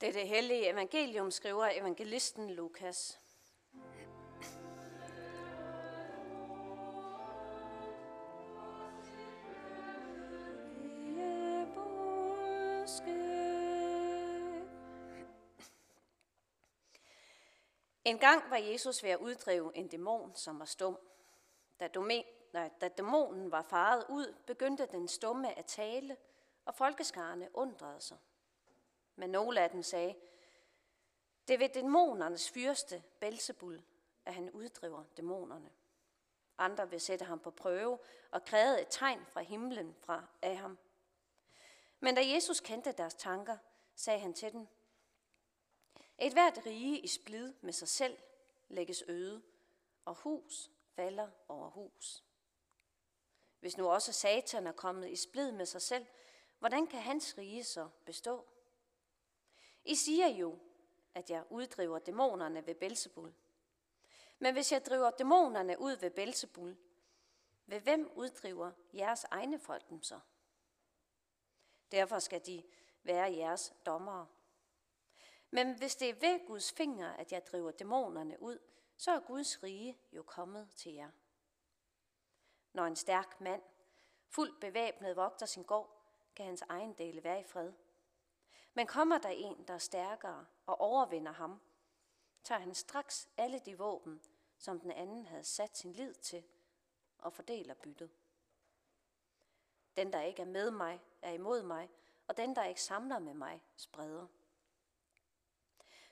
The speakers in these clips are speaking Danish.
Det det hellige evangelium, skriver evangelisten Lukas. En gang var Jesus ved at uddrive en dæmon, som var stum. Da, dome, nej, da dæmonen var faret ud, begyndte den stumme at tale, og folkeskarne undrede sig. Men nogle af dem sagde, det er ved dæmonernes fyrste, Belzebul, at han uddriver dæmonerne. Andre vil sætte ham på prøve og krævede et tegn fra himlen fra af ham. Men da Jesus kendte deres tanker, sagde han til dem, et hvert rige i splid med sig selv lægges øde, og hus falder over hus. Hvis nu også Satan er kommet i splid med sig selv, hvordan kan hans rige så bestå? I siger jo, at jeg uddriver dæmonerne ved Belzebul. Men hvis jeg driver dæmonerne ud ved Belzebul, ved hvem uddriver jeres egne folk dem så? Derfor skal de være jeres dommere. Men hvis det er ved Guds finger, at jeg driver dæmonerne ud, så er Guds rige jo kommet til jer. Når en stærk mand, fuldt bevæbnet, vogter sin gård, kan hans egen dele være i fred. Men kommer der en, der er stærkere og overvinder ham, tager han straks alle de våben, som den anden havde sat sin lid til, og fordeler byttet. Den, der ikke er med mig, er imod mig, og den, der ikke samler med mig, spreder.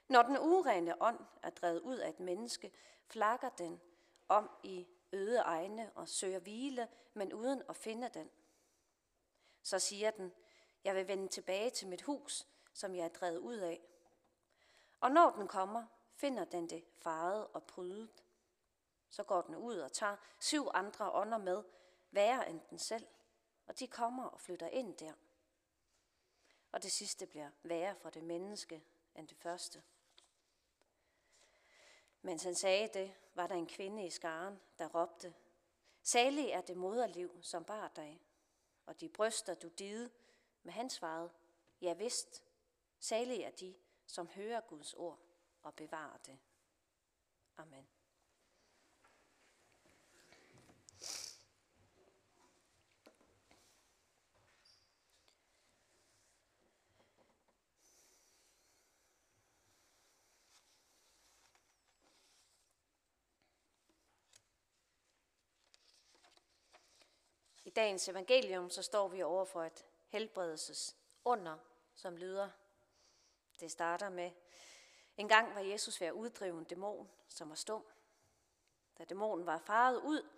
Når den urene ånd er drevet ud af et menneske, flakker den om i øde egne og søger hvile, men uden at finde den. Så siger den, jeg vil vende tilbage til mit hus, som jeg er drevet ud af. Og når den kommer, finder den det faret og prydet. Så går den ud og tager syv andre ånder med, værre end den selv, og de kommer og flytter ind der. Og det sidste bliver værre for det menneske end det første. Mens han sagde det, var der en kvinde i skaren, der råbte, Salig er det moderliv, som bar dig, og de bryster, du dide, med hans svarede, ja vist, salige er de, som hører Guds ord og bevarer det. Amen. I dagens evangelium så står vi over for et helbredelses under, som lyder. Det starter med, en gang var Jesus ved at uddrive en dæmon, som var stum. Da dæmonen var faret ud,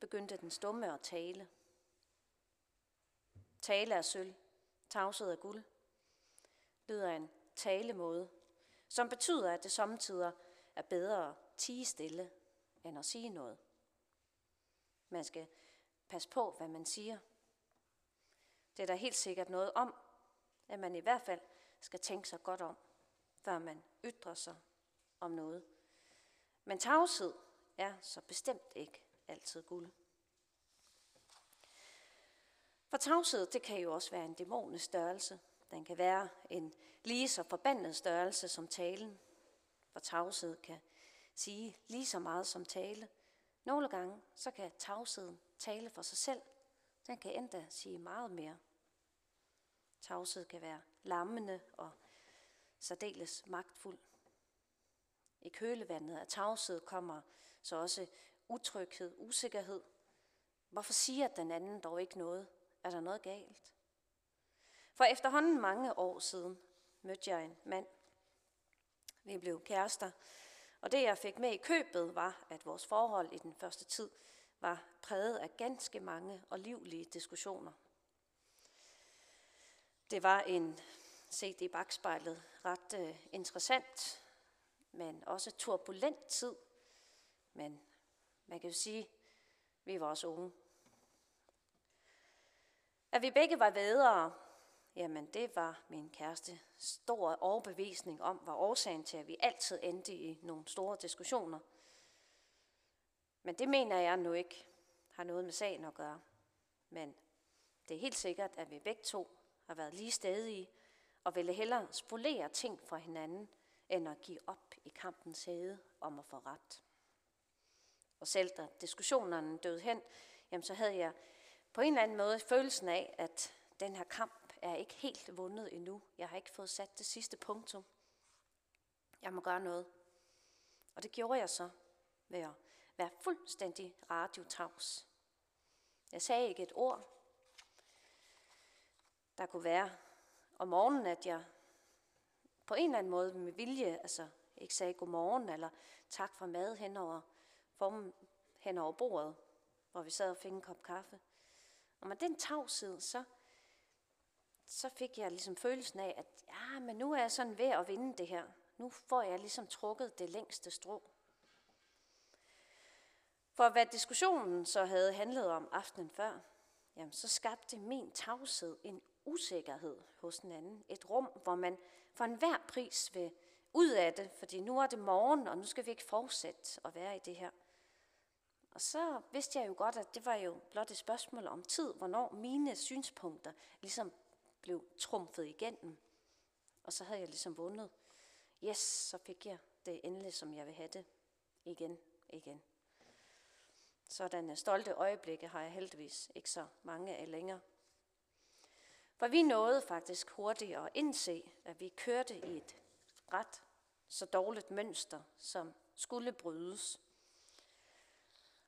begyndte den stumme at tale. Tale er sølv, tavshed er guld, lyder en talemåde, som betyder, at det samtidig er bedre at tige stille, end at sige noget. Man skal passe på, hvad man siger. Det er der helt sikkert noget om, at man i hvert fald skal tænke sig godt om, før man ytrer sig om noget. Men tavshed er så bestemt ikke altid guld. For tavshed, det kan jo også være en dæmonisk størrelse. Den kan være en lige så forbandet størrelse som talen. For tavshed kan sige lige så meget som tale. Nogle gange, så kan tavsheden tale for sig selv. Den kan endda sige meget mere. Tavshed kan være lammende og særdeles magtfuld. I kølevandet af tavshed kommer så også utryghed, usikkerhed. Hvorfor siger den anden dog ikke noget? Er der noget galt? For efterhånden mange år siden mødte jeg en mand. Vi blev kærester, og det jeg fik med i købet var, at vores forhold i den første tid var præget af ganske mange og livlige diskussioner. Det var en, set i bagspejlet, ret øh, interessant, men også turbulent tid. Men man kan jo sige, vi var også unge. At vi begge var vædere, jamen det var min kæreste stor overbevisning om, var årsagen til, at vi altid endte i nogle store diskussioner – men det mener jeg nu ikke har noget med sagen at gøre. Men det er helt sikkert, at vi begge to har været lige stedige og ville hellere spolere ting fra hinanden, end at give op i kampens hede om at få ret. Og selv da diskussionerne døde hen, jamen så havde jeg på en eller anden måde følelsen af, at den her kamp er ikke helt vundet endnu. Jeg har ikke fået sat det sidste punktum. Jeg må gøre noget. Og det gjorde jeg så ved at være fuldstændig radiotavs. Jeg sagde ikke et ord. Der kunne være om morgenen, at jeg på en eller anden måde med vilje, altså ikke sagde godmorgen eller tak for mad henover, formen, henover bordet, hvor vi sad og fik en kop kaffe. Og med den tavshed, så, så fik jeg ligesom følelsen af, at ja, men nu er jeg sådan ved at vinde det her. Nu får jeg ligesom trukket det længste strå. For hvad diskussionen så havde handlet om aftenen før, jamen så skabte min tavshed en usikkerhed hos den anden. Et rum, hvor man for enhver pris vil ud af det, fordi nu er det morgen, og nu skal vi ikke fortsætte at være i det her. Og så vidste jeg jo godt, at det var jo blot et spørgsmål om tid, hvornår mine synspunkter ligesom blev trumfet igennem. Og så havde jeg ligesom vundet. Yes, så fik jeg det endelig, som jeg vil have det. Igen, igen. Sådanne stolte øjeblikke har jeg heldigvis ikke så mange af længere. For vi nåede faktisk hurtigt at indse, at vi kørte i et ret så dårligt mønster, som skulle brydes.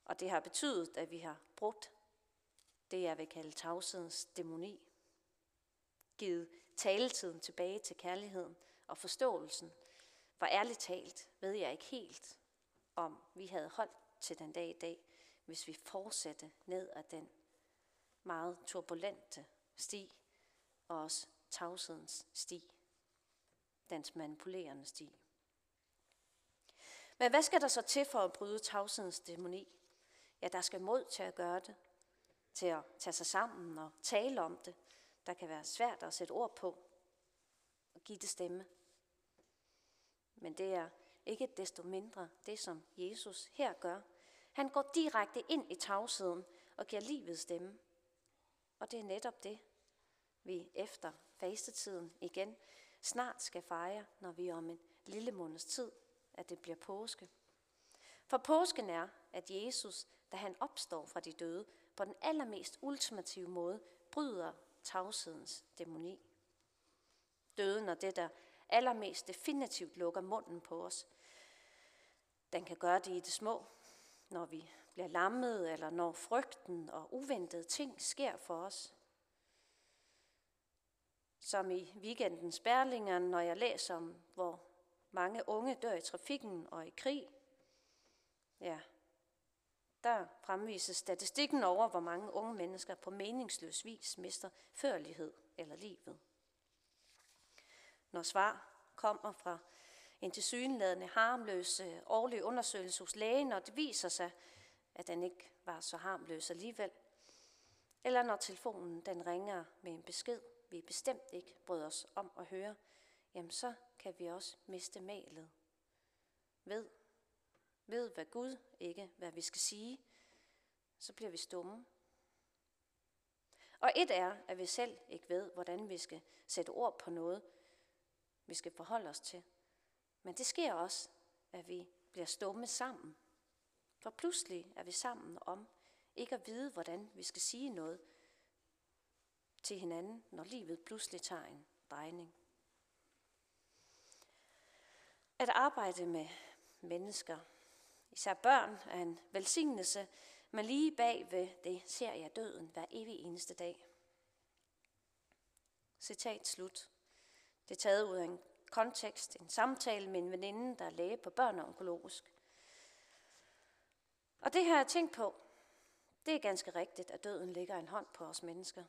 Og det har betydet, at vi har brugt det, jeg vil kalde tavshedens dæmoni. Givet taletiden tilbage til kærligheden og forståelsen. For ærligt talt ved jeg ikke helt, om vi havde holdt til den dag i dag, hvis vi fortsatte ned ad den meget turbulente sti, og også tavshedens sti, dens manipulerende sti. Men hvad skal der så til for at bryde tavshedens dæmoni? Ja, der skal mod til at gøre det, til at tage sig sammen og tale om det. Der kan være svært at sætte ord på og give det stemme. Men det er ikke desto mindre det, som Jesus her gør. Han går direkte ind i tavsheden og giver livet stemme. Og det er netop det, vi efter fastetiden igen snart skal fejre, når vi om en lille måneds tid, at det bliver påske. For påsken er, at Jesus, da han opstår fra de døde, på den allermest ultimative måde bryder tavshedens dæmoni. Døden er det, der allermest definitivt lukker munden på os. Den kan gøre det i det små, når vi bliver lammet, eller når frygten og uventede ting sker for os. Som i weekendens Berlinger, når jeg læser om, hvor mange unge dør i trafikken og i krig. Ja, der fremvises statistikken over, hvor mange unge mennesker på meningsløs vis mister førlighed eller livet. Når svar kommer fra en tilsyneladende harmløs øh, årlig undersøgelse hos lægen, og det viser sig, at den ikke var så harmløs alligevel, eller når telefonen den ringer med en besked, vi bestemt ikke bryder os om at høre, jamen så kan vi også miste malet. Ved, ved hvad Gud, ikke hvad vi skal sige, så bliver vi stumme. Og et er, at vi selv ikke ved, hvordan vi skal sætte ord på noget, vi skal forholde os til. Men det sker også, at vi bliver stumme sammen. For pludselig er vi sammen om ikke at vide, hvordan vi skal sige noget til hinanden, når livet pludselig tager en drejning. At arbejde med mennesker, især børn, er en velsignelse, men lige bag ved det ser jeg døden hver evig eneste dag. Citat slut. Det er taget ud af en kontekst, en samtale med en veninde, der er læge på børn og onkologisk. Og det har jeg tænkt på. Det er ganske rigtigt, at døden ligger en hånd på os mennesker.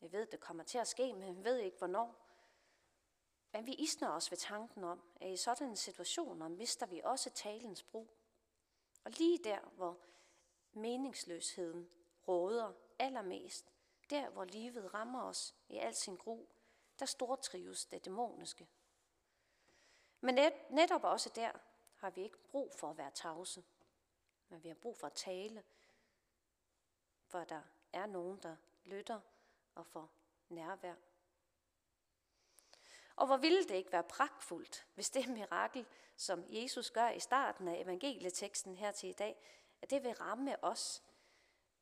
Jeg ved, det kommer til at ske, men vi ved ikke, hvornår. Men vi isner os ved tanken om, at i sådan en situationer mister vi også talens brug. Og lige der, hvor meningsløsheden råder allermest, der hvor livet rammer os i al sin gru, der stortrives det dæmoniske. Men net, netop også der har vi ikke brug for at være tavse, men vi har brug for at tale, for der er nogen, der lytter og for nærvær. Og hvor ville det ikke være pragtfuldt, hvis det mirakel, som Jesus gør i starten af evangelieteksten her til i dag, at det vil ramme os,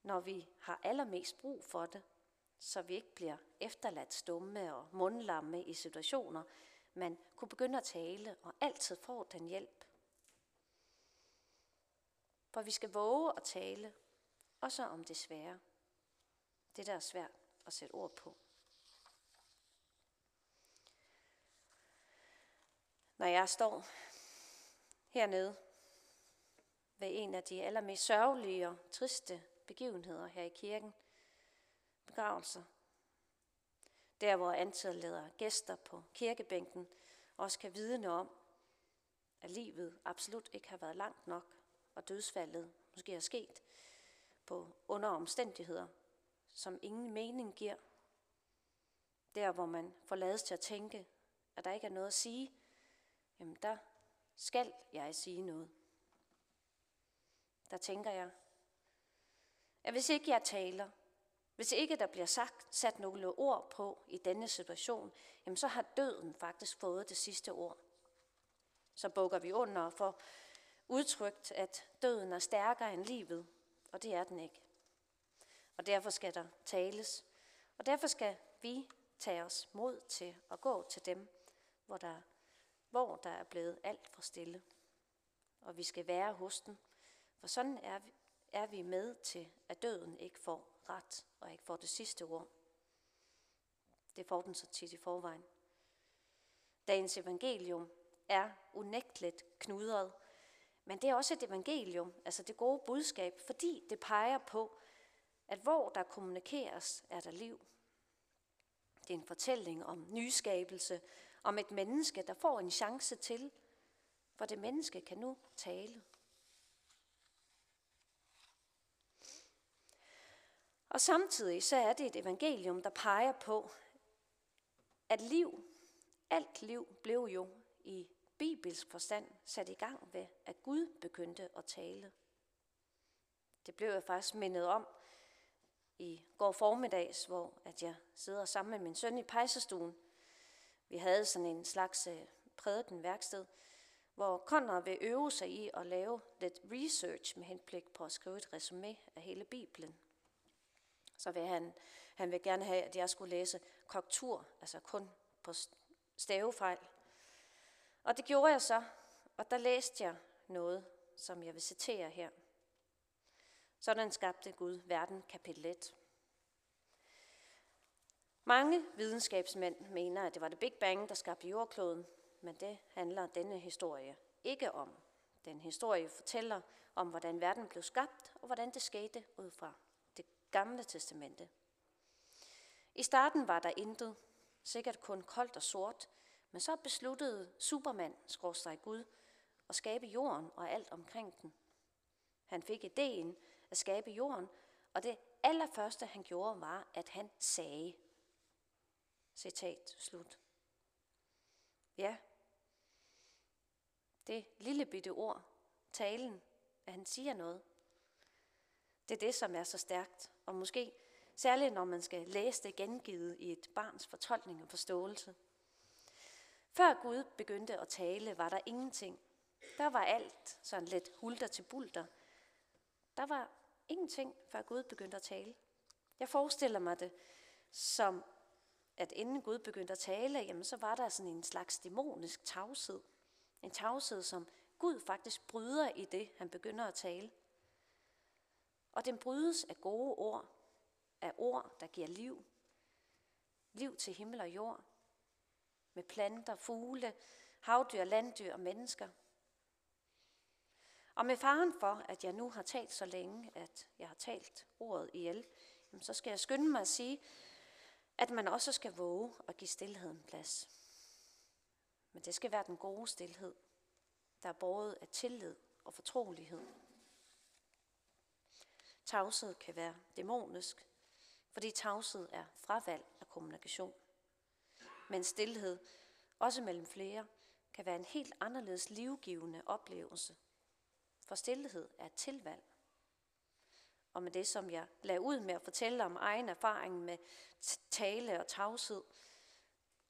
når vi har allermest brug for det, så vi ikke bliver efterladt stumme og mundlamme i situationer, man kunne begynde at tale og altid får den hjælp. For vi skal våge at tale, også om det svære. Det der er svært at sætte ord på. Når jeg står hernede ved en af de allermest sørgelige og triste begivenheder her i kirken, begravelser, der hvor antallet leder gæster på kirkebænken også kan vidne om, at livet absolut ikke har været langt nok, og dødsfaldet måske er sket på under omstændigheder, som ingen mening giver. Der, hvor man får til at tænke, at der ikke er noget at sige, jamen der skal jeg sige noget. Der tænker jeg, at hvis ikke jeg taler, hvis ikke der bliver sagt, sat nogle ord på i denne situation, jamen så har døden faktisk fået det sidste ord. Så bukker vi under for udtrykt, at døden er stærkere end livet, og det er den ikke. Og derfor skal der tales, og derfor skal vi tage os mod til at gå til dem, hvor der, hvor der er blevet alt for stille. Og vi skal være hos dem, for sådan er vi, er vi med til, at døden ikke får ret og ikke får det sidste ord. Det får den så tit i forvejen. Dagens evangelium er unægteligt knudret, men det er også et evangelium, altså det gode budskab, fordi det peger på, at hvor der kommunikeres, er der liv. Det er en fortælling om nyskabelse, om et menneske, der får en chance til, for det menneske kan nu tale. Og samtidig så er det et evangelium, der peger på, at liv, alt liv, blev jo i bibelsk forstand sat i gang ved, at Gud begyndte at tale. Det blev jeg faktisk mindet om i går formiddags, hvor at jeg sidder sammen med min søn i pejsestuen. Vi havde sådan en slags øh, prædiken værksted, hvor Conrad vil øve sig i at lave lidt research med henblik på at skrive et resume af hele Bibelen. Så vil han, han vil gerne have, at jeg skulle læse korrektur, altså kun på stavefejl. Og det gjorde jeg så, og der læste jeg noget, som jeg vil citere her. Sådan skabte Gud verden, kapitel 1. Mange videnskabsmænd mener, at det var det Big Bang, der skabte jordkloden, men det handler denne historie ikke om. Den historie fortæller om, hvordan verden blev skabt, og hvordan det skete ud fra det gamle testamente. I starten var der intet, sikkert kun koldt og sort, men så besluttede Superman, skråstrej Gud, at skabe jorden og alt omkring den. Han fik ideen at skabe jorden, og det allerførste han gjorde var, at han sagde. Citat slut. Ja, det lille bitte ord, talen, at han siger noget. Det er det, som er så stærkt, og måske særligt når man skal læse det gengivet i et barns fortolkning og forståelse – før Gud begyndte at tale, var der ingenting. Der var alt sådan lidt hulter til bulter. Der var ingenting, før Gud begyndte at tale. Jeg forestiller mig det som, at inden Gud begyndte at tale, jamen, så var der sådan en slags dæmonisk tavshed. En tavshed, som Gud faktisk bryder i det, han begynder at tale. Og den brydes af gode ord, af ord, der giver liv. Liv til himmel og jord, med planter, fugle, havdyr, landdyr og mennesker. Og med faren for, at jeg nu har talt så længe, at jeg har talt ordet ihjel, så skal jeg skynde mig at sige, at man også skal våge at give stillheden plads. Men det skal være den gode stillhed, der er båret af tillid og fortrolighed. Tavshed kan være dæmonisk, fordi tavshed er fravalg af kommunikation men stillhed, også mellem flere, kan være en helt anderledes livgivende oplevelse. For stillhed er et tilvalg. Og med det, som jeg lagde ud med at fortælle om egen erfaring med tale og tavshed,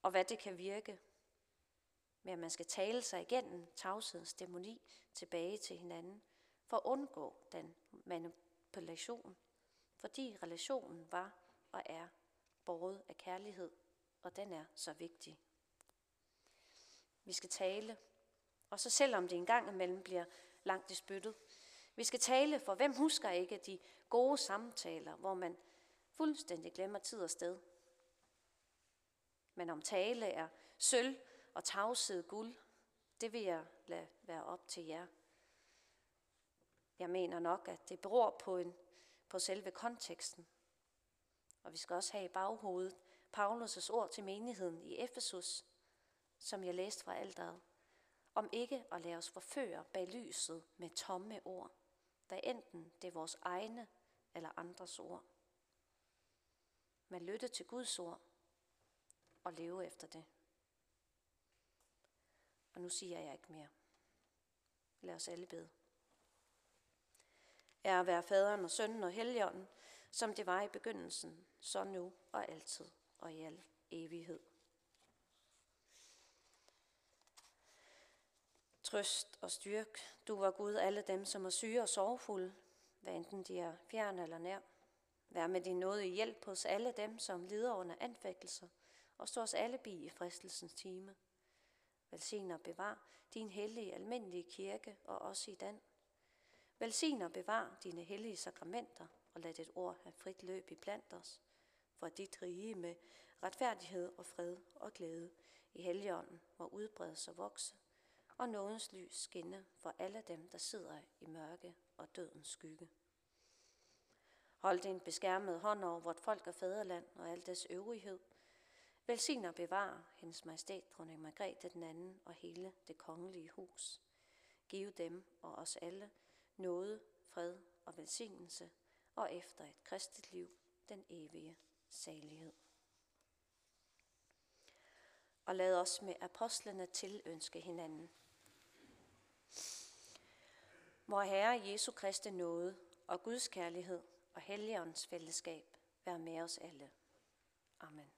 og hvad det kan virke, med, at man skal tale sig igennem tavshedens dæmoni tilbage til hinanden, for at undgå den manipulation, fordi relationen var og er båret af kærlighed, og den er så vigtig. Vi skal tale, og så selvom det engang imellem bliver langt i spyttet, vi skal tale, for hvem husker ikke de gode samtaler, hvor man fuldstændig glemmer tid og sted. Men om tale er sølv og tavshed guld, det vil jeg lade være op til jer. Jeg mener nok, at det beror på, en, på selve konteksten. Og vi skal også have i baghovedet Paulus' ord til menigheden i Efesus, som jeg læste fra alderet, om ikke at lade os forføre bag lyset med tomme ord, hvad enten det er vores egne eller andres ord. Men lytte til Guds ord og leve efter det. Og nu siger jeg ikke mere. Lad os alle bede. Er at være faderen og sønnen og helligånden, som det var i begyndelsen, så nu og altid og i al evighed. Trøst og styrk, du var Gud, alle dem, som er syge og sorgfulde, hvad enten de er fjern eller nær. Vær med din nåde i hjælp hos alle dem, som lider under anfægtelser, og stå os alle bi i fristelsens time. Velsign og bevar din hellige almindelige kirke og os i den. Velsign og bevar dine hellige sakramenter, og lad dit ord have frit løb i blandt os, for dit rige med retfærdighed og fred og glæde i helligånden må udbredes og vokse, og nådens lys skinne for alle dem, der sidder i mørke og dødens skygge. Hold din beskærmede hånd over vort folk og fædreland og al dets øvrighed. Velsign og bevar hendes majestæt, dronning Margrethe den anden og hele det kongelige hus. Giv dem og os alle nåde, fred og velsignelse, og efter et kristet liv den evige salighed. Og lad os med apostlene tilønske hinanden. Hvor Herre Jesu Kristi nåde og Guds kærlighed og Helligåndens fællesskab være med os alle. Amen.